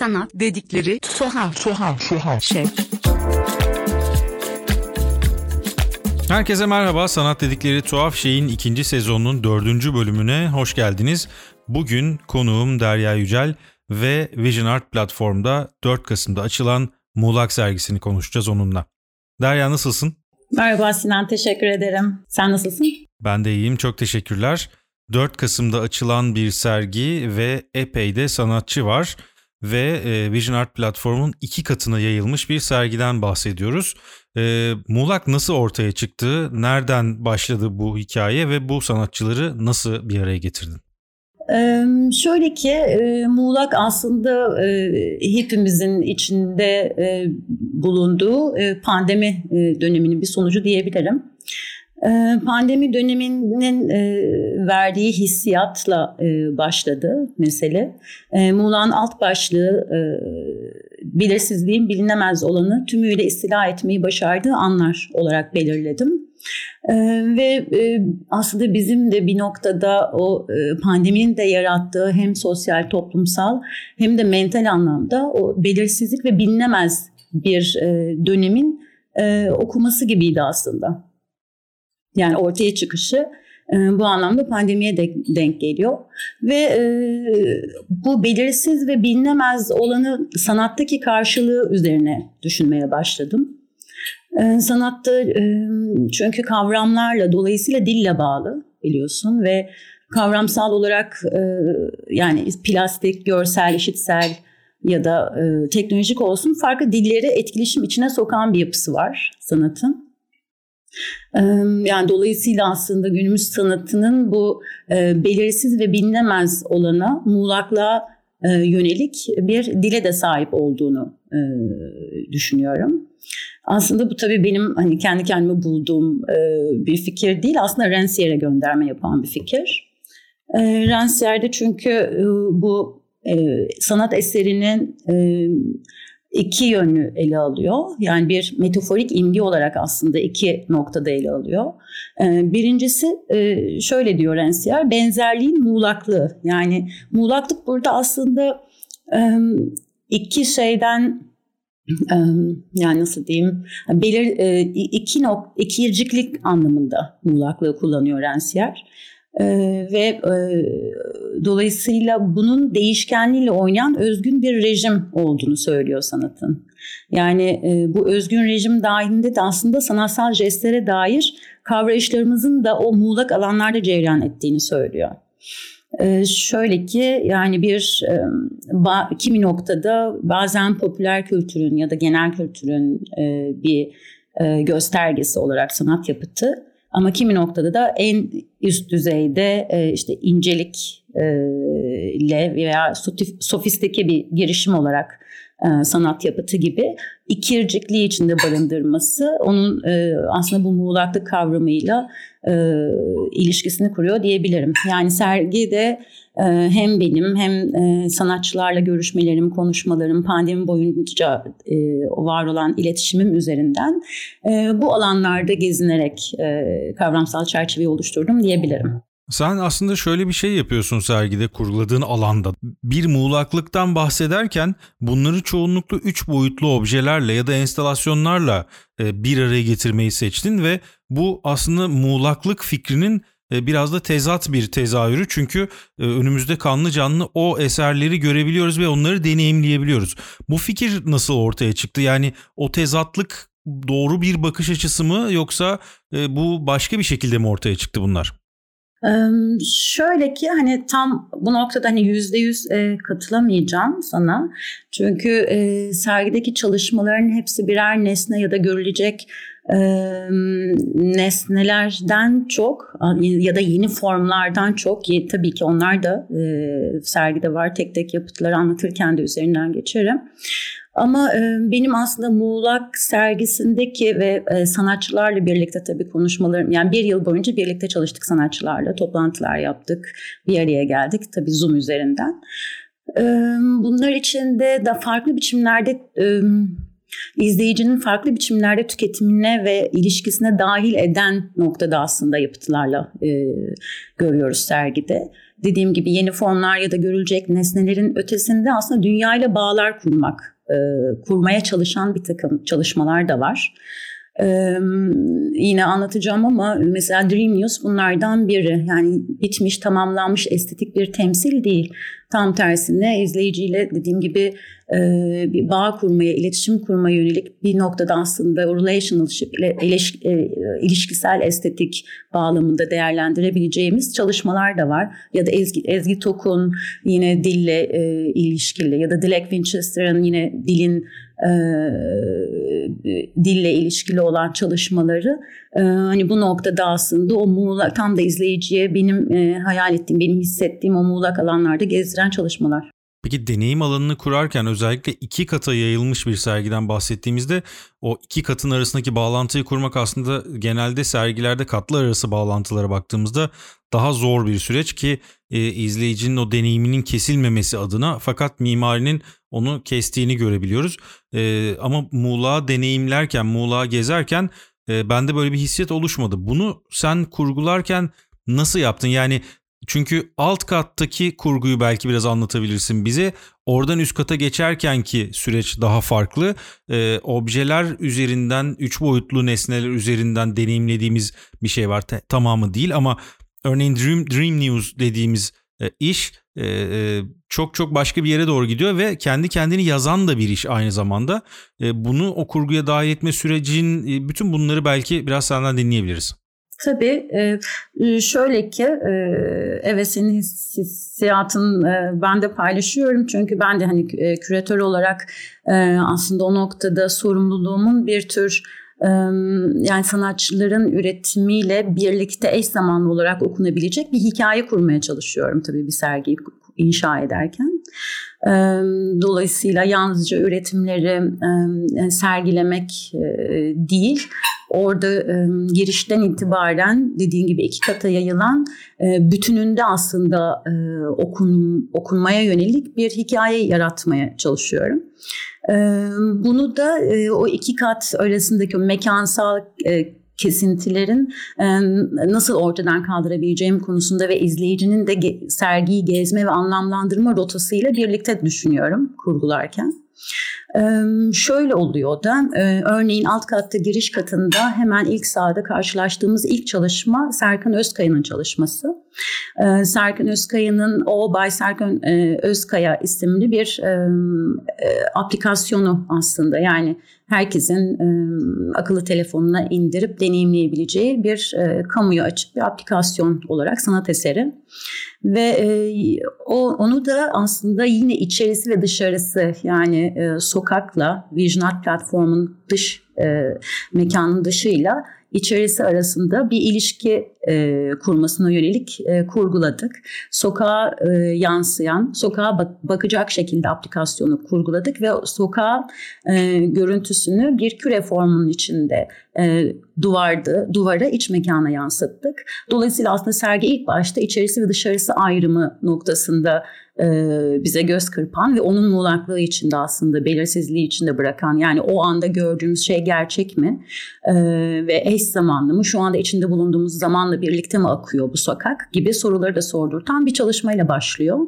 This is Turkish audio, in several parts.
Sanat dedikleri tuhaf tuhaf tuhaf şey. Herkese merhaba. Sanat dedikleri tuhaf şeyin ikinci sezonunun dördüncü bölümüne hoş geldiniz. Bugün konuğum Derya Yücel ve Vision Art platformda 4 Kasım'da açılan Muğlak sergisini konuşacağız onunla. Derya nasılsın? Merhaba Sinan, teşekkür ederim. Sen nasılsın? Ben de iyiyim, çok teşekkürler. 4 Kasım'da açılan bir sergi ve epey de sanatçı var ve e, Vision Art platformun iki katına yayılmış bir sergiden bahsediyoruz. E, Muğlak nasıl ortaya çıktı, nereden başladı bu hikaye ve bu sanatçıları nasıl bir araya getirdin? Ee, şöyle ki e, Muğlak aslında e, hepimizin içinde e, bulunduğu e, pandemi e, döneminin bir sonucu diyebilirim. E, pandemi döneminin e, verdiği hissiyatla e, başladı mesele. E, Muğlak'ın alt başlığı e, belirsizliğin bilinemez olanı tümüyle istila etmeyi başardığı anlar olarak belirledim. Ee, ve aslında bizim de bir noktada o e, pandeminin de yarattığı hem sosyal toplumsal hem de mental anlamda o belirsizlik ve bilinemez bir dönemin okuması gibiydi aslında. Yani ortaya çıkışı e, bu anlamda pandemiye de, denk geliyor. Ve e, bu belirsiz ve bilinemez olanı sanattaki karşılığı üzerine düşünmeye başladım. E, sanatta e, çünkü kavramlarla dolayısıyla dille bağlı biliyorsun ve kavramsal olarak e, yani plastik, görsel, işitsel ya da e, teknolojik olsun farklı dilleri etkileşim içine sokan bir yapısı var sanatın. Yani dolayısıyla aslında günümüz sanatının bu belirsiz ve bilinemez olana muğlaklığa yönelik bir dile de sahip olduğunu düşünüyorum. Aslında bu tabii benim hani kendi kendime bulduğum bir fikir değil. Aslında Rancière'e gönderme yapan bir fikir. Rancière'de çünkü bu sanat eserinin iki yönlü ele alıyor. Yani bir metaforik imge olarak aslında iki noktada ele alıyor. Ee, birincisi e, şöyle diyor Rancière, benzerliğin muğlaklığı. Yani muğlaklık burada aslında iki şeyden yani nasıl diyeyim belir e, iki nok ikirciklik anlamında muğlaklığı kullanıyor Rancière. Ee, ve e, dolayısıyla bunun değişkenliğiyle oynayan özgün bir rejim olduğunu söylüyor sanatın. Yani e, bu özgün rejim dahilinde de aslında sanatsal jestlere dair kavrayışlarımızın da o muğlak alanlarda cereyan ettiğini söylüyor. Ee, şöyle ki yani bir e, ba, kimi noktada bazen popüler kültürün ya da genel kültürün e, bir e, göstergesi olarak sanat yapıtı ama kimi noktada da en üst düzeyde e, işte incelik e, ile veya sofistike bir girişim olarak e, sanat yapıtı gibi ikircikliği içinde barındırması onun e, aslında bu muğlaklık kavramıyla ilişkisini kuruyor diyebilirim. Yani sergide hem benim hem e, sanatçılarla görüşmelerim, konuşmalarım, pandemi boyunca e, var olan iletişimim üzerinden e, bu alanlarda gezinerek kavramsal çerçeveyi oluşturdum diyebilirim. Sen aslında şöyle bir şey yapıyorsun sergide kurguladığın alanda. Bir muğlaklıktan bahsederken bunları çoğunlukla üç boyutlu objelerle ya da enstalasyonlarla bir araya getirmeyi seçtin ve bu aslında muğlaklık fikrinin biraz da tezat bir tezahürü çünkü e, önümüzde kanlı canlı o eserleri görebiliyoruz ve onları deneyimleyebiliyoruz. Bu fikir nasıl ortaya çıktı? Yani o tezatlık doğru bir bakış açısı mı yoksa bu başka bir şekilde mi ortaya çıktı bunlar? şöyle ki hani tam bu noktada hani yüzde yüz katılamayacağım sana. Çünkü e, sergideki çalışmaların hepsi birer nesne ya da görülecek e, nesnelerden çok ya da yeni formlardan çok tabii ki onlar da e, sergide var tek tek yapıtları anlatırken de üzerinden geçerim. Ama e, benim aslında Muğlak sergisindeki ve e, sanatçılarla birlikte tabii konuşmalarım yani bir yıl boyunca birlikte çalıştık sanatçılarla toplantılar yaptık bir araya geldik tabii Zoom üzerinden. E, bunlar içinde de farklı biçimlerde izleyicinin farklı biçimlerde tüketimine ve ilişkisine dahil eden noktada aslında yapıtlarla e, görüyoruz sergide. dediğim gibi yeni formlar ya da görülecek nesnelerin ötesinde aslında dünyayla bağlar kurmak, e, kurmaya çalışan bir takım çalışmalar da var. Ee, yine anlatacağım ama mesela Dream News bunlardan biri. Yani bitmiş, tamamlanmış estetik bir temsil değil. Tam tersine izleyiciyle dediğim gibi e, bir bağ kurmaya, iletişim kurmaya yönelik bir noktada aslında relationship, iliş, e, ilişkisel estetik bağlamında değerlendirebileceğimiz çalışmalar da var. Ya da Ezgi, Ezgi Tokun yine dille e, ilişkili ya da Dilek Winchester'ın yine dilin e, dille ilişkili olan çalışmaları e, hani bu noktada aslında o muğlak tam da izleyiciye benim e, hayal ettiğim, benim hissettiğim o muğlak alanlarda gezdiren çalışmalar. Peki deneyim alanını kurarken özellikle iki kata yayılmış bir sergiden bahsettiğimizde o iki katın arasındaki bağlantıyı kurmak aslında genelde sergilerde katlar arası bağlantılara baktığımızda daha zor bir süreç ki e, izleyicinin o deneyiminin kesilmemesi adına fakat mimarinin onu kestiğini görebiliyoruz. E, ama Muğla deneyimlerken, Muğla gezerken e, bende böyle bir hissiyat oluşmadı. Bunu sen kurgularken nasıl yaptın? Yani çünkü alt kattaki kurguyu belki biraz anlatabilirsin bize. Oradan üst kata geçerken ki süreç daha farklı. Ee, objeler üzerinden, üç boyutlu nesneler üzerinden deneyimlediğimiz bir şey var. T- tamamı değil ama örneğin Dream, Dream News dediğimiz e, iş e, e, çok çok başka bir yere doğru gidiyor ve kendi kendini yazan da bir iş aynı zamanda. E, bunu o kurguya dahil etme sürecin bütün bunları belki biraz senden dinleyebiliriz. Tabii şöyle ki evet senin hissiyatın ben de paylaşıyorum çünkü ben de hani küratör olarak aslında o noktada sorumluluğumun bir tür yani sanatçıların üretimiyle birlikte eş zamanlı olarak okunabilecek bir hikaye kurmaya çalışıyorum tabii bir sergiyi inşa ederken. Dolayısıyla yalnızca üretimleri sergilemek değil, orada girişten itibaren dediğin gibi iki kata yayılan bütününde aslında okun, okunmaya yönelik bir hikaye yaratmaya çalışıyorum. Bunu da o iki kat arasındaki mekansal kesintilerin nasıl ortadan kaldırabileceğim konusunda ve izleyicinin de sergiyi gezme ve anlamlandırma rotasıyla birlikte düşünüyorum kurgularken. Şöyle oluyor da örneğin alt katta giriş katında hemen ilk sağda karşılaştığımız ilk çalışma Serkan Özkaya'nın çalışması. Serkan Özkaya'nın o Bay Serkan Özkaya isimli bir aplikasyonu aslında yani herkesin akıllı telefonuna indirip deneyimleyebileceği bir kamuya açık bir aplikasyon olarak sanat eseri. Ve e, o onu da aslında yine içerisi ve dışarısı yani e, sokakla Vision Art platformun dış e, mekanın dışıyla içerisi arasında bir ilişki e, kurmasına yönelik e, kurguladık. Sokağa e, yansıyan, sokağa bak- bakacak şekilde aplikasyonu kurguladık ve sokağa e, görüntüsünü bir küre formunun içinde e, duvardı, duvara iç mekana yansıttık. Dolayısıyla aslında sergi ilk başta içerisi ve dışarısı ayrımı noktasında bize göz kırpan ve onun muğlaklığı içinde aslında belirsizliği içinde bırakan yani o anda gördüğümüz şey gerçek mi? E, ve eş zamanlı mı? Şu anda içinde bulunduğumuz zamanla birlikte mi akıyor bu sokak? Gibi soruları da sordurtan bir çalışmayla başlıyor.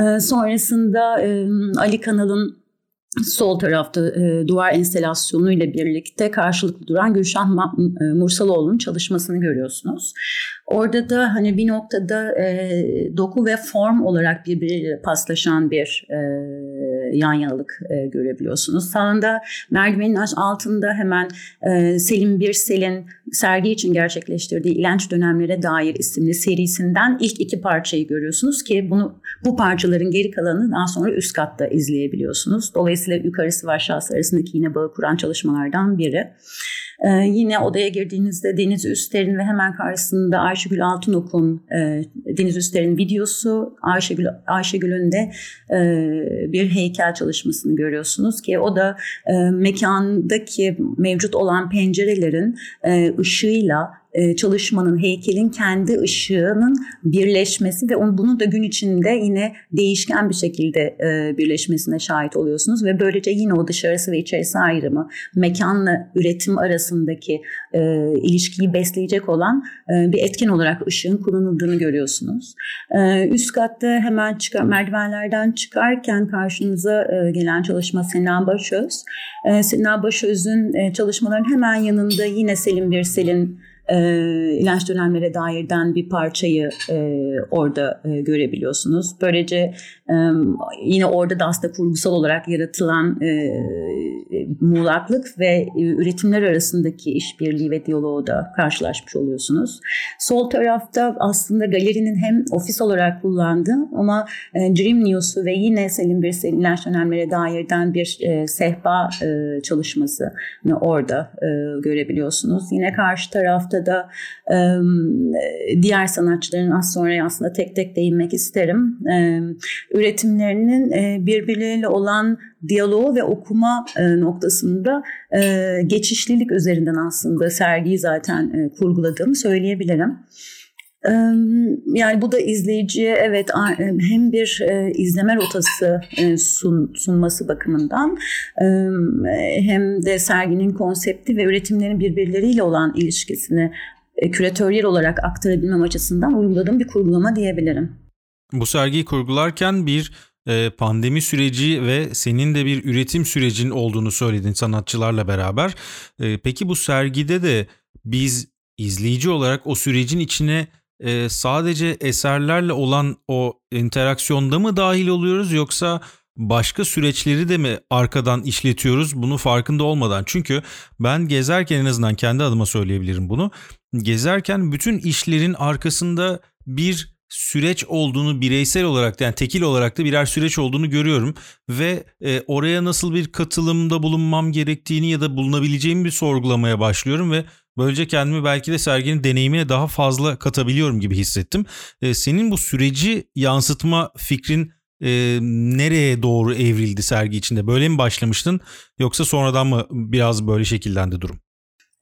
E, sonrasında e, Ali Kanal'ın sol tarafta e, duvar enstelasyonu ile birlikte karşılıklı duran Gülşah e, Mursaloğlu'nun çalışmasını görüyorsunuz. Orada da hani bir noktada e, doku ve form olarak birbiriyle paslaşan bir e, yan yanalık e, görebiliyorsunuz. Sağında merdivenin altında hemen e, Selim Birsel'in sergi için gerçekleştirdiği İlenç Dönemlere Dair isimli serisinden ilk iki parçayı görüyorsunuz ki bunu bu parçaların geri kalanını daha sonra üst katta izleyebiliyorsunuz. Dolayısıyla yukarısı ve aşağısı arasındaki yine bağı kuran çalışmalardan biri. Ee, yine odaya girdiğinizde Deniz Üster'in ve hemen karşısında Ayşegül Altınok'un e, Deniz Üster'in videosu, Ayşegül Ayşegül'ün de e, bir heykel çalışmasını görüyorsunuz ki o da e, mekandaki mevcut olan pencerelerin e, ışığıyla çalışmanın, heykelin kendi ışığının birleşmesi ve onu, bunun da gün içinde yine değişken bir şekilde e, birleşmesine şahit oluyorsunuz ve böylece yine o dışarısı ve içerisi ayrımı, mekanla üretim arasındaki e, ilişkiyi besleyecek olan e, bir etken olarak ışığın kullanıldığını görüyorsunuz. E, üst katta hemen çıkar, merdivenlerden çıkarken karşınıza e, gelen çalışma Sena Başöz. E, Sena Başöz'ün e, çalışmaların hemen yanında yine Selim Birsel'in e, ilaç dönemlere dairden bir parçayı e, orada e, görebiliyorsunuz. Böylece e, yine orada da aslında kurgusal olarak yaratılan e, muğlaklık ve e, üretimler arasındaki işbirliği ve diyaloğu da karşılaşmış oluyorsunuz. Sol tarafta aslında galerinin hem ofis olarak kullandığı ama e, Dream News'u ve yine Selim Birsel'in ilaç dönemlere dairden bir e, sehpa e, çalışması orada e, görebiliyorsunuz. Yine karşı tarafta noktada e, diğer sanatçıların az sonra aslında tek tek değinmek isterim. E, üretimlerinin e, birbirleriyle olan diyaloğu ve okuma e, noktasında e, geçişlilik üzerinden aslında sergiyi zaten e, kurguladığımı söyleyebilirim. Yani bu da izleyiciye evet hem bir izleme rotası sun, sunması bakımından hem de serginin konsepti ve üretimlerin birbirleriyle olan ilişkisini küratöryel olarak aktarabilmem açısından uyguladığım bir kurgulama diyebilirim. Bu sergiyi kurgularken bir pandemi süreci ve senin de bir üretim sürecin olduğunu söyledin sanatçılarla beraber. Peki bu sergide de biz izleyici olarak o sürecin içine e, sadece eserlerle olan o interaksiyonda mı dahil oluyoruz yoksa başka süreçleri de mi arkadan işletiyoruz bunu farkında olmadan? Çünkü ben gezerken en azından kendi adıma söyleyebilirim bunu. Gezerken bütün işlerin arkasında bir süreç olduğunu bireysel olarak yani tekil olarak da birer süreç olduğunu görüyorum ve e, oraya nasıl bir katılımda bulunmam gerektiğini ya da bulunabileceğimi bir sorgulamaya başlıyorum ve böylece kendimi belki de serginin deneyimine daha fazla katabiliyorum gibi hissettim. E, senin bu süreci yansıtma fikrin e, nereye doğru evrildi sergi içinde? Böyle mi başlamıştın yoksa sonradan mı biraz böyle şekillendi durum?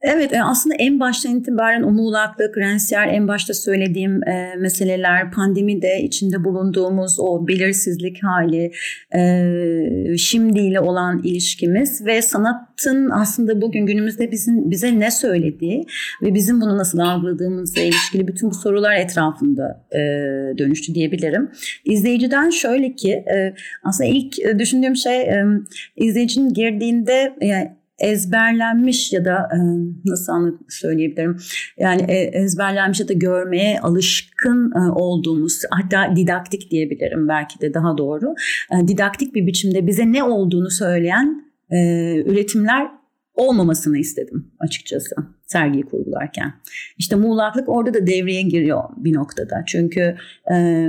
Evet e, aslında en baştan itibaren o muğlaklık, Rensiyer en başta söylediğim e, meseleler, pandemide içinde bulunduğumuz o belirsizlik hali, e, şimdiyle olan ilişkimiz ve sanatın aslında bugün günümüzde bizim bize ne söylediği ve bizim bunu nasıl algıladığımızla ilişkili bütün bu sorular etrafında e, dönüştü diyebilirim. İzleyiciden şöyle ki e, aslında ilk düşündüğüm şey e, izleyicinin girdiğinde yani ezberlenmiş ya da e, nasıl söyleyebilirim? Yani e, ezberlenmiş ya da görmeye alışkın e, olduğumuz hatta didaktik diyebilirim belki de daha doğru. Didaktik bir biçimde bize ne olduğunu söyleyen üretimler olmamasını istedim açıkçası sergiyi kurgularken. İşte muğlaklık orada da devreye giriyor bir noktada. Çünkü e,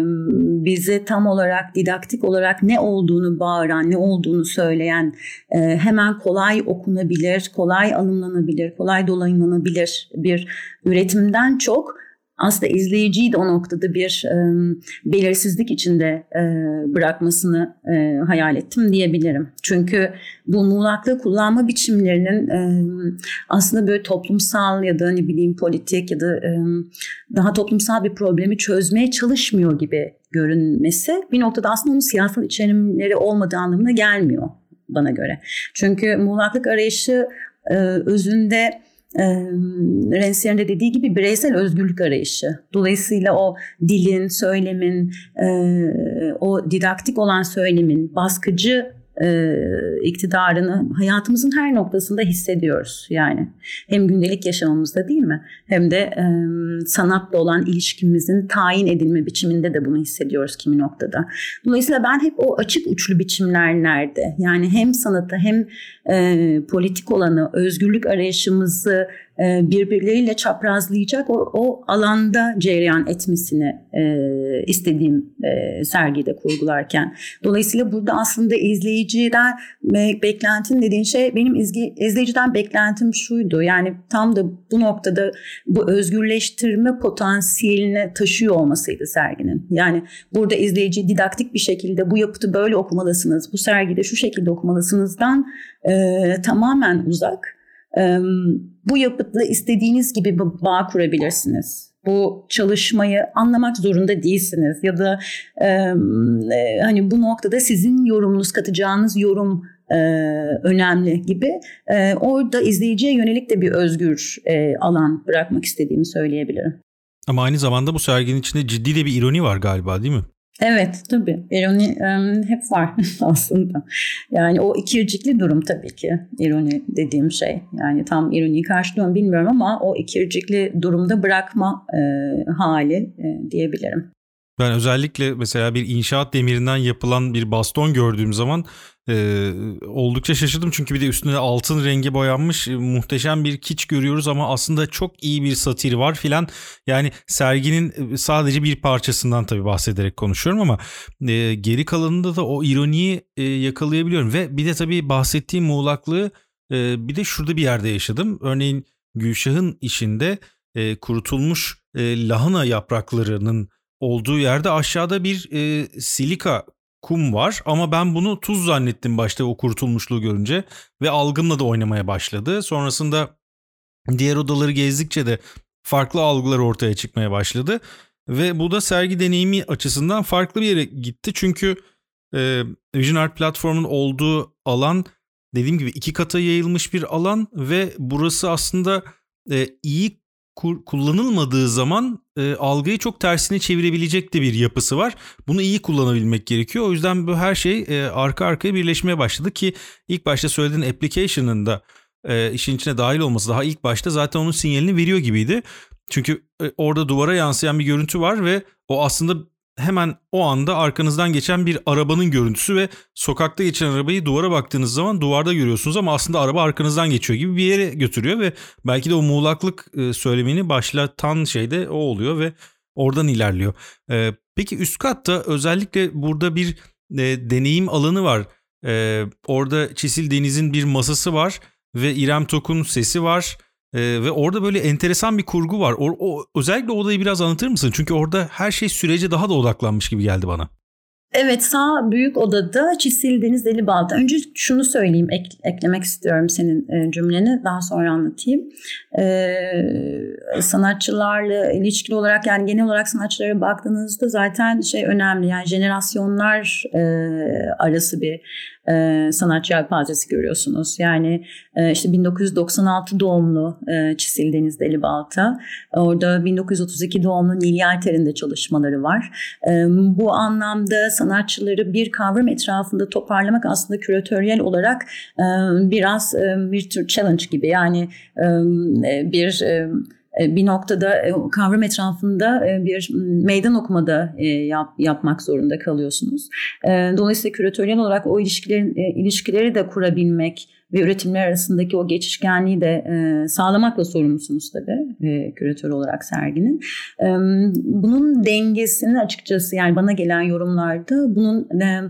bize tam olarak didaktik olarak ne olduğunu bağıran, ne olduğunu söyleyen e, hemen kolay okunabilir, kolay alımlanabilir, kolay dolayımlanabilir bir üretimden çok aslında izleyiciyi de o noktada bir e, belirsizlik içinde e, bırakmasını e, hayal ettim diyebilirim. Çünkü bu muğlaklığı kullanma biçimlerinin e, aslında böyle toplumsal ya da ne bileyim politik ya da e, daha toplumsal bir problemi çözmeye çalışmıyor gibi görünmesi bir noktada aslında onun siyasal içerimleri olmadığı anlamına gelmiyor bana göre. Çünkü muğlaklık arayışı e, özünde e, Rensiyer'in de dediği gibi bireysel özgürlük arayışı. Dolayısıyla o dilin, söylemin, e, o didaktik olan söylemin baskıcı e, iktidarını hayatımızın her noktasında hissediyoruz yani. Hem gündelik yaşamımızda değil mi? Hem de e, sanatla olan ilişkimizin tayin edilme biçiminde de bunu hissediyoruz kimi noktada. Dolayısıyla ben hep o açık uçlu biçimler nerede? Yani hem sanatı hem e, politik olanı, özgürlük arayışımızı birbirleriyle çaprazlayacak o, o alanda cereyan etmesini e, istediğim e, sergide kurgularken. Dolayısıyla burada aslında izleyiciden beklentin dediğin şey benim izgi, izleyiciden beklentim şuydu. Yani tam da bu noktada bu özgürleştirme potansiyeline taşıyor olmasıydı serginin. Yani burada izleyici didaktik bir şekilde bu yapıtı böyle okumalısınız, bu sergide şu şekilde okumalısınızdan e, tamamen uzak bu yapıtla istediğiniz gibi bir bağ kurabilirsiniz bu çalışmayı anlamak zorunda değilsiniz ya da e, hani bu noktada sizin yorumunuz katacağınız yorum e, önemli gibi e, orada izleyiciye yönelik de bir özgür e, alan bırakmak istediğimi söyleyebilirim. Ama aynı zamanda bu serginin içinde ciddi de bir ironi var galiba değil mi? Evet tabii ironi um, hep var aslında. Yani o ikircikli durum tabii ki ironi dediğim şey. Yani tam ironiyi karşılıyor bilmiyorum ama o ikircikli durumda bırakma e, hali e, diyebilirim. Ben özellikle mesela bir inşaat demirinden yapılan bir baston gördüğüm zaman e, oldukça şaşırdım. Çünkü bir de üstünde altın rengi boyanmış e, muhteşem bir kiç görüyoruz ama aslında çok iyi bir satir var filan. Yani serginin e, sadece bir parçasından tabii bahsederek konuşuyorum ama e, geri kalanında da o ironiyi e, yakalayabiliyorum. Ve bir de tabii bahsettiğim muğlaklığı e, bir de şurada bir yerde yaşadım. Örneğin Gülşah'ın işinde e, kurutulmuş e, lahana yapraklarının olduğu yerde aşağıda bir e, silika kum var. Ama ben bunu tuz zannettim başta o kurutulmuşluğu görünce ve algımla da oynamaya başladı. Sonrasında diğer odaları gezdikçe de farklı algılar ortaya çıkmaya başladı. Ve bu da sergi deneyimi açısından farklı bir yere gitti. Çünkü e, Vision Art platformunun olduğu alan dediğim gibi iki kata yayılmış bir alan ve burası aslında e, iyi kullanılmadığı zaman e, algıyı çok tersine çevirebilecek de bir yapısı var. Bunu iyi kullanabilmek gerekiyor. O yüzden bu her şey e, arka arkaya birleşmeye başladı ki ilk başta söylediğin application'ın da e, işin içine dahil olması daha ilk başta zaten onun sinyalini veriyor gibiydi. Çünkü e, orada duvara yansıyan bir görüntü var ve o aslında hemen o anda arkanızdan geçen bir arabanın görüntüsü ve sokakta geçen arabayı duvara baktığınız zaman duvarda görüyorsunuz ama aslında araba arkanızdan geçiyor gibi bir yere götürüyor ve belki de o muğlaklık e, söylemini başlatan şey de o oluyor ve oradan ilerliyor. E, peki üst katta özellikle burada bir e, deneyim alanı var. Orada Çisil Deniz'in bir masası var ve İrem Tok'un sesi var. Ee, ve orada böyle enteresan bir kurgu var. O, o özellikle odayı biraz anlatır mısın? Çünkü orada her şey sürece daha da odaklanmış gibi geldi bana. Evet sağ büyük odada Çisil Deniz Deli Balta. Önce şunu söyleyeyim ek, eklemek istiyorum senin e, cümleni daha sonra anlatayım. Ee, sanatçılarla ilişkili olarak yani genel olarak sanatçılara baktığınızda zaten şey önemli yani jenerasyonlar e, arası bir e, sanatçı yelpazesi görüyorsunuz. Yani e, işte 1996 doğumlu e, Çisil Deniz Delibalta. Orada 1932 doğumlu Nil Yelter'in de çalışmaları var. E, bu anlamda sanatçıları bir kavram etrafında toparlamak aslında küratöryel olarak e, biraz e, bir tür challenge gibi. Yani e, bir... E, e, bir noktada e, kavram etrafında e, bir meydan okumada yap, yapmak zorunda kalıyorsunuz. Dolayısıyla küratöryel olarak o ilişkilerin ilişkileri de kurabilmek ve üretimler arasındaki o geçişkenliği de e, sağlamakla sorumlusunuz tabii e, küratör olarak serginin. E, bunun dengesini açıkçası yani bana gelen yorumlarda bunun e,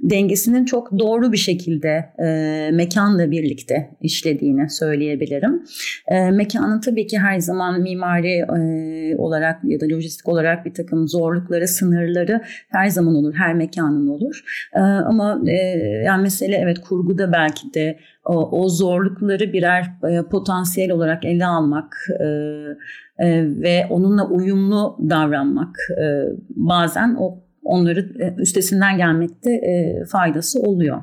dengesinin çok doğru bir şekilde e, mekanla birlikte işlediğini söyleyebilirim. E, mekanın tabii ki her zaman mimari e, olarak ya da lojistik olarak bir takım zorlukları, sınırları her zaman olur, her mekanın olur. E, ama e, yani mesele evet kurguda belki de o, o zorlukları birer e, potansiyel olarak ele almak e, e, ve onunla uyumlu davranmak e, bazen o onları e, üstesinden gelmekte e, faydası oluyor.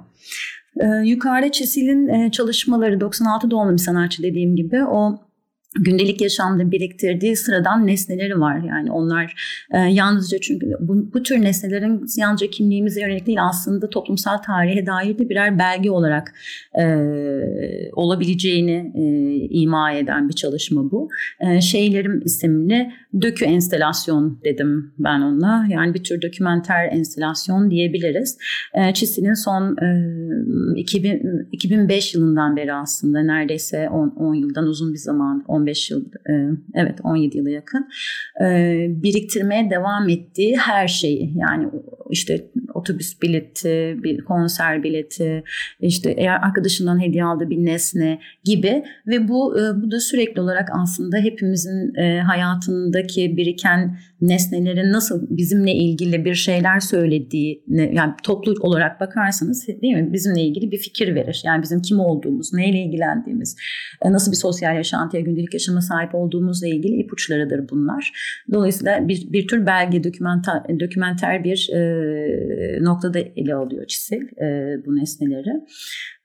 E, yukarıda Çesil'in e, çalışmaları 96 doğumlu bir sanatçı dediğim gibi o gündelik yaşamda biriktirdiği sıradan nesneleri var. Yani onlar e, yalnızca çünkü bu, bu tür nesnelerin yalnızca kimliğimize yönelik değil aslında toplumsal tarihe dair de birer belge olarak e, olabileceğini e, ima eden bir çalışma bu. E, Şeylerim isimli dökü enstelasyon dedim ben ona. Yani bir tür dokümenter enstelasyon diyebiliriz. E, Çisil'in son e, 2000, 2005 yılından beri aslında neredeyse 10, 10 yıldan uzun bir zaman 15 yıl e, evet 17 yıla yakın e, biriktirmeye devam ettiği her şeyi. Yani işte otobüs bileti, bir konser bileti, işte eğer arkadaşından hediye aldığı bir nesne gibi ve bu e, bu da sürekli olarak aslında hepimizin hayatındaki biriken nesnelerin nasıl bizimle ilgili bir şeyler söylediğini yani toplu olarak bakarsanız değil mi bizimle ilgili bir fikir verir. Yani bizim kim olduğumuz, neyle ilgilendiğimiz, e, nasıl bir sosyal yaşantıya, gündelik yaşama sahip olduğumuzla ilgili ipuçlarıdır bunlar. Dolayısıyla bir, bir tür belge, dokümenter, dokümenter bir e, noktada ele alıyor Çisil e, bu nesneleri.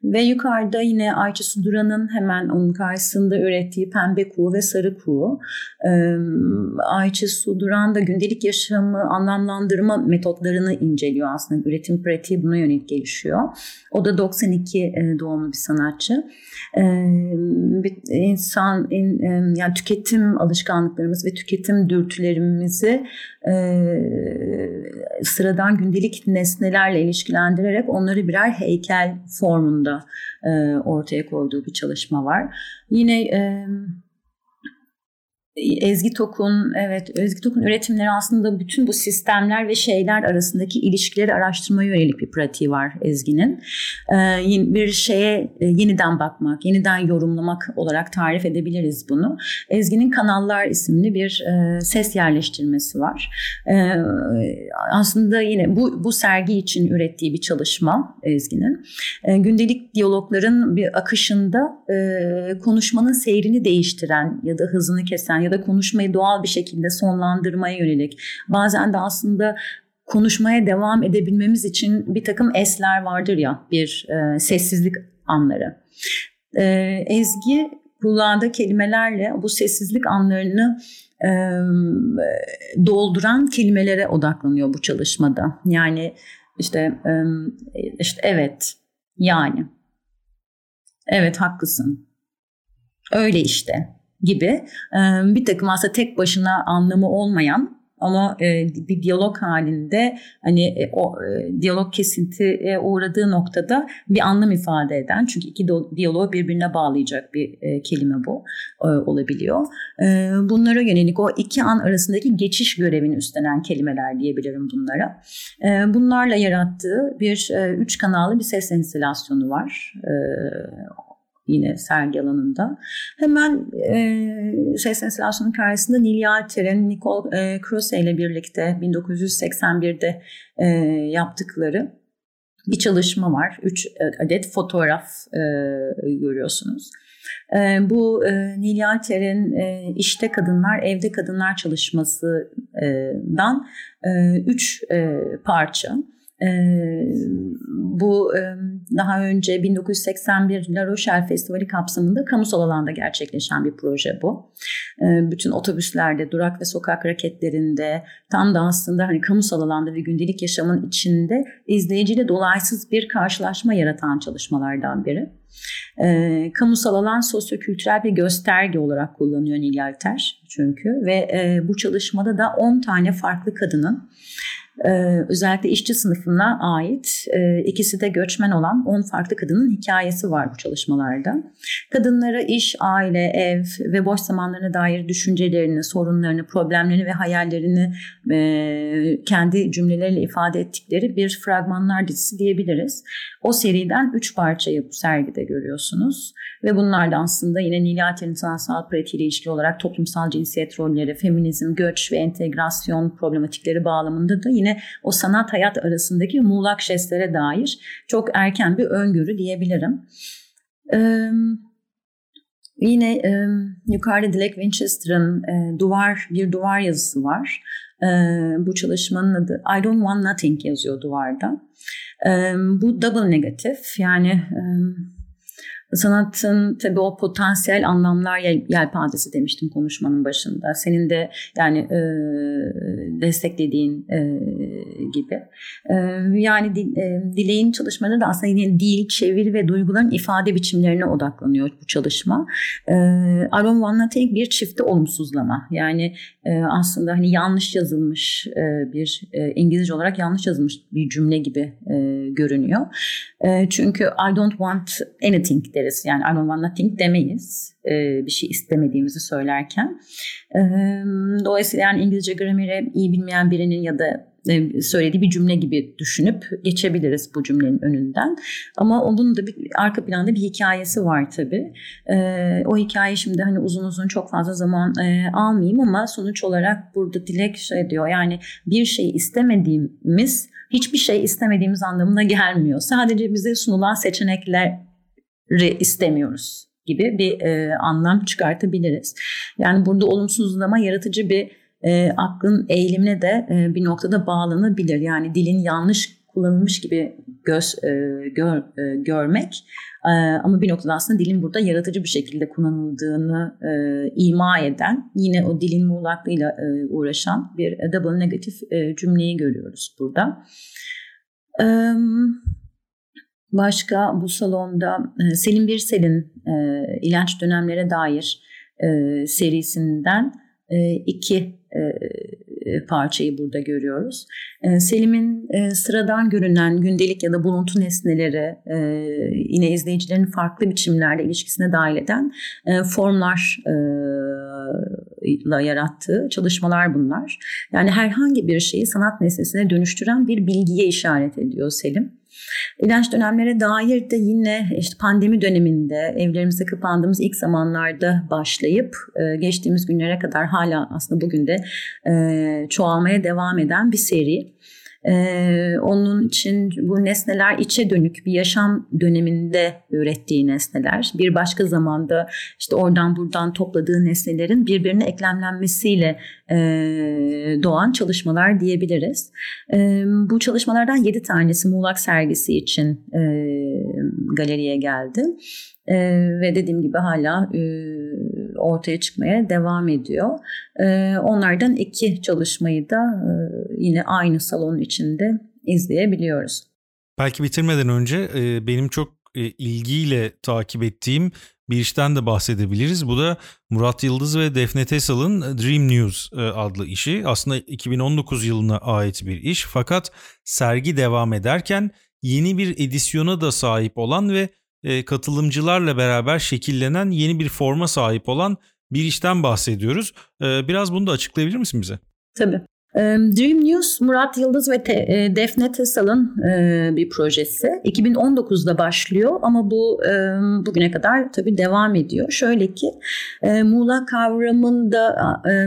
Ve yukarıda yine Ayça Suduran'ın hemen onun karşısında ürettiği pembe kuğu ve sarı kuğu. Ayça Suduran da gündelik yaşamı anlamlandırma metotlarını inceliyor aslında. Üretim pratiği buna yönelik gelişiyor. O da 92 e, doğumlu bir sanatçı. Ee, insan yani tüketim alışkanlıklarımız ve tüketim dürtülerimizi e, sıradan gündelik nesnelerle ilişkilendirerek onları birer heykel formunda e, ortaya koyduğu bir çalışma var. Yine e, Ezgi Tokun, evet Ezgi Tokun üretimleri aslında bütün bu sistemler ve şeyler arasındaki ilişkileri araştırmaya yönelik bir pratiği var Ezgi'nin. Ee, bir şeye e, yeniden bakmak, yeniden yorumlamak olarak tarif edebiliriz bunu. Ezgi'nin Kanallar isimli bir e, ses yerleştirmesi var. Ee, aslında yine bu, bu sergi için ürettiği bir çalışma Ezgi'nin. Ee, gündelik diyalogların bir akışında e, konuşmanın seyrini değiştiren ya da hızını kesen ya da konuşmayı doğal bir şekilde sonlandırmaya yönelik bazen de aslında konuşmaya devam edebilmemiz için bir takım esler vardır ya bir e, sessizlik anları. E, Ezgi kullandığı kelimelerle bu sessizlik anlarını e, dolduran kelimelere odaklanıyor bu çalışmada. Yani işte e, işte evet yani evet haklısın öyle işte gibi bir takım aslında tek başına anlamı olmayan ama bir diyalog halinde hani o diyalog kesinti uğradığı noktada bir anlam ifade eden çünkü iki diyaloğu birbirine bağlayacak bir kelime bu olabiliyor. Bunlara yönelik o iki an arasındaki geçiş görevini üstlenen kelimeler diyebilirim bunlara. Bunlarla yarattığı bir üç kanallı bir ses enstalasyonu var yine sergi alanında. Hemen e, ses enstalasyonun karşısında Neil Yalter'in Nicole e, Krause ile birlikte 1981'de e, yaptıkları bir çalışma var. Üç e, adet fotoğraf e, görüyorsunuz. E, bu e, Neil Yalter'in e, İşte Kadınlar, Evde Kadınlar çalışmasından e, üç e, parça. Bu daha önce 1981 La Rochelle Festivali kapsamında kamusal alanda gerçekleşen bir proje bu. Bütün otobüslerde, durak ve sokak raketlerinde tam da aslında hani kamusal alanda ve gündelik yaşamın içinde izleyiciyle dolaysız bir karşılaşma yaratan çalışmalardan biri. E, kamusal alan sosyokültürel bir gösterge olarak kullanıyor Nil Alter çünkü ve e, bu çalışmada da 10 tane farklı kadının ee, özellikle işçi sınıfına ait e, ikisi de göçmen olan 10 farklı kadının hikayesi var bu çalışmalarda. Kadınlara iş, aile, ev ve boş zamanlarına dair düşüncelerini, sorunlarını, problemlerini ve hayallerini e, kendi cümleleriyle ifade ettikleri bir fragmanlar dizisi diyebiliriz. O seriden 3 parçayı bu sergide görüyorsunuz ve bunlar da aslında yine Nilati'nin sanatsal pratiğiyle ilişkili olarak toplumsal cinsiyet rolleri, feminizm, göç ve entegrasyon problematikleri bağlamında da yine yine o sanat hayat arasındaki muğlak jestlere dair çok erken bir öngörü diyebilirim. Ee, yine e, yukarıda Dilek Winchester'ın e, duvar bir duvar yazısı var. E, bu çalışmanın adı I Don't Want Nothing yazıyor duvarda. E, bu double negatif yani e, Sanatın tabii o potansiyel anlamlar yel, yelpazesi demiştim konuşmanın başında. Senin de yani e, desteklediğin e, gibi. E, yani e, dileğin çalışmaları da aslında yine dil, çeviri ve duyguların ifade biçimlerine odaklanıyor bu çalışma. E, Aaron Van Natek bir çifte olumsuzlama. Yani e, aslında hani yanlış yazılmış e, bir e, İngilizce olarak yanlış yazılmış bir cümle gibi e, görünüyor. E, çünkü I don't want anything deriz. Yani I don't want nothing demeyiz e, bir şey istemediğimizi söylerken. E, dolayısıyla yani İngilizce grameri iyi bilmeyen birinin ya da e, söylediği bir cümle gibi düşünüp geçebiliriz bu cümlenin önünden. Ama onun da bir arka planda bir hikayesi var tabii. E, o hikaye şimdi hani uzun uzun çok fazla zaman e, almayayım ama sonuç olarak burada Dilek şey diyor yani bir şey istemediğimiz hiçbir şey istemediğimiz anlamına gelmiyor. Sadece bize sunulan seçenekleri istemiyoruz gibi bir e, anlam çıkartabiliriz. Yani burada olumsuzlama yaratıcı bir e, aklın eğilimine de e, bir noktada bağlanabilir. Yani dilin yanlış kullanılmış gibi göz e, gör, e, görmek e, ama bir noktada aslında dilin burada yaratıcı bir şekilde kullanıldığını e, ima eden yine o dilin muğlaklığıyla e, uğraşan bir double negatif e, cümleyi görüyoruz burada. E, başka bu salonda e, Selim Birsel'in e, ilaç dönemlere dair e, serisinden e, iki e, parçayı burada görüyoruz. E, Selim'in e, sıradan görünen gündelik ya da buluntu nesneleri yine izleyicilerin farklı biçimlerle ilişkisine dahil eden formlarla yarattığı çalışmalar bunlar. Yani herhangi bir şeyi sanat nesnesine dönüştüren bir bilgiye işaret ediyor Selim. İlaç dönemlere dair de yine işte pandemi döneminde evlerimize kapandığımız ilk zamanlarda başlayıp e, geçtiğimiz günlere kadar hala aslında bugün de e, çoğalmaya devam eden bir seri. Ee, onun için bu nesneler içe dönük bir yaşam döneminde ürettiği nesneler. Bir başka zamanda işte oradan buradan topladığı nesnelerin birbirine eklemlenmesiyle e, doğan çalışmalar diyebiliriz. E, bu çalışmalardan yedi tanesi Muğlak sergisi için e, galeriye geldi. Ee, ve dediğim gibi hala e, ortaya çıkmaya devam ediyor. E, onlardan iki çalışmayı da e, yine aynı salon içinde izleyebiliyoruz. Belki bitirmeden önce e, benim çok e, ilgiyle takip ettiğim bir işten de bahsedebiliriz. Bu da Murat Yıldız ve Defne Tesal'ın Dream News adlı işi. Aslında 2019 yılına ait bir iş fakat sergi devam ederken yeni bir edisyona da sahip olan ve e, katılımcılarla beraber şekillenen yeni bir forma sahip olan bir işten bahsediyoruz. E, biraz bunu da açıklayabilir misin bize? Tabii. Dream News Murat Yıldız ve Te, Defne Tesal'ın bir projesi. 2019'da başlıyor ama bu bugüne kadar tabii devam ediyor. Şöyle ki Muğla kavramında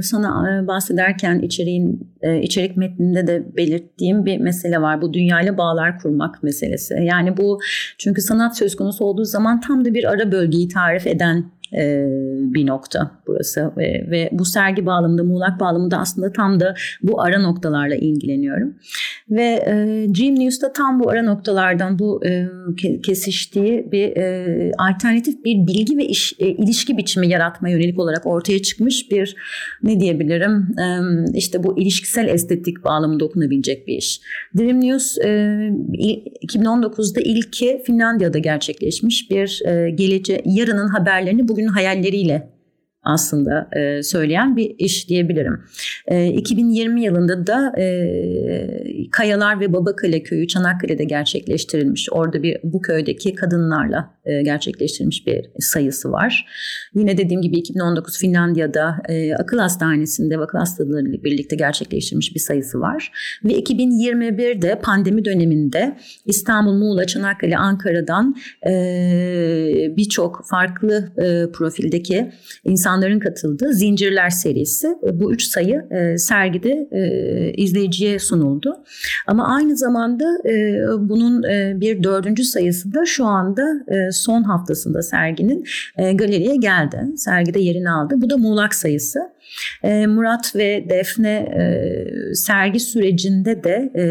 sana bahsederken içeriğin içerik metninde de belirttiğim bir mesele var. Bu dünyayla bağlar kurmak meselesi. Yani bu çünkü sanat söz konusu olduğu zaman tam da bir ara bölgeyi tarif eden e, bir nokta burası ve, ve bu sergi bağlamında Muğlak bağlamında aslında tam da bu ara noktalarla ilgileniyorum ve e, Dream News'ta tam bu ara noktalardan bu e, kesiştiği bir e, alternatif bir bilgi ve iş, e, ilişki biçimi yaratma yönelik olarak ortaya çıkmış bir ne diyebilirim e, işte bu ilişkisel estetik bağlamında okunabilecek bir iş. Dream News e, 2019'da ilki Finlandiya'da gerçekleşmiş bir e, gelece yarının haberlerini bugün bugünün hayalleriyle aslında e, söyleyen bir iş diyebilirim. E, 2020 yılında da e, Kayalar ve Babakale köyü Çanakkale'de gerçekleştirilmiş. Orada bir bu köydeki kadınlarla e, gerçekleştirilmiş bir sayısı var. Yine dediğim gibi 2019 Finlandiya'da e, akıl hastanesinde akıl hastalarıyla birlikte gerçekleştirilmiş bir sayısı var. Ve 2021'de pandemi döneminde İstanbul, Muğla, Çanakkale, Ankara'dan e, birçok farklı e, profildeki insanların katıldığı Zincirler serisi. E, bu üç sayı e, sergide e, izleyiciye sunuldu. Ama aynı zamanda bunun bir dördüncü sayısı da şu anda son haftasında serginin galeriye geldi. Sergide yerini aldı. Bu da Muğlak sayısı. E, Murat ve Defne e, sergi sürecinde de e,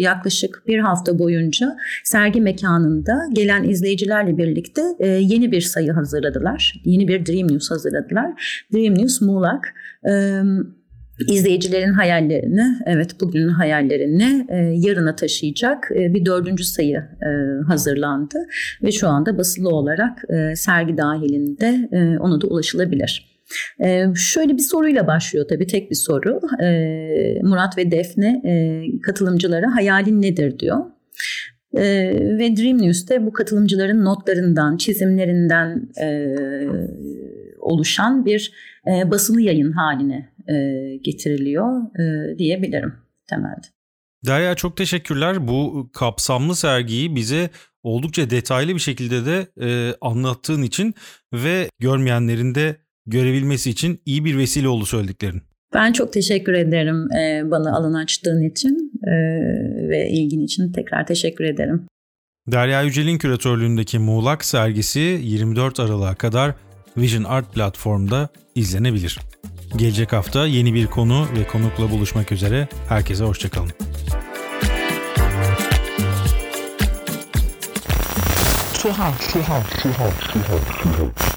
yaklaşık bir hafta boyunca sergi mekanında gelen izleyicilerle birlikte yeni bir sayı hazırladılar. Yeni bir Dream News hazırladılar. Dream News Muğlak. E, izleyicilerin hayallerini, evet bugünün hayallerini e, yarına taşıyacak e, bir dördüncü sayı e, hazırlandı ve şu anda basılı olarak e, sergi dahilinde e, ona da ulaşılabilir. Ee, şöyle bir soruyla başlıyor tabii tek bir soru. Ee, Murat ve Defne e, katılımcılara hayalin nedir diyor. E, ve Dream News'te bu katılımcıların notlarından, çizimlerinden e, oluşan bir e, basılı yayın haline e, getiriliyor e, diyebilirim temelde. Derya çok teşekkürler. Bu kapsamlı sergiyi bize oldukça detaylı bir şekilde de e, anlattığın için ve görmeyenlerin de görebilmesi için iyi bir vesile oldu söylediklerin. Ben çok teşekkür ederim e, bana alan açtığın için e, ve ilgin için tekrar teşekkür ederim. Derya Yücel'in küratörlüğündeki Muğlak sergisi 24 Aralık'a kadar Vision Art platformda izlenebilir. Gelecek hafta yeni bir konu ve konukla buluşmak üzere. Herkese hoşçakalın. Tuhaf, tuhaf, tuhaf, tuhaf, tuhaf.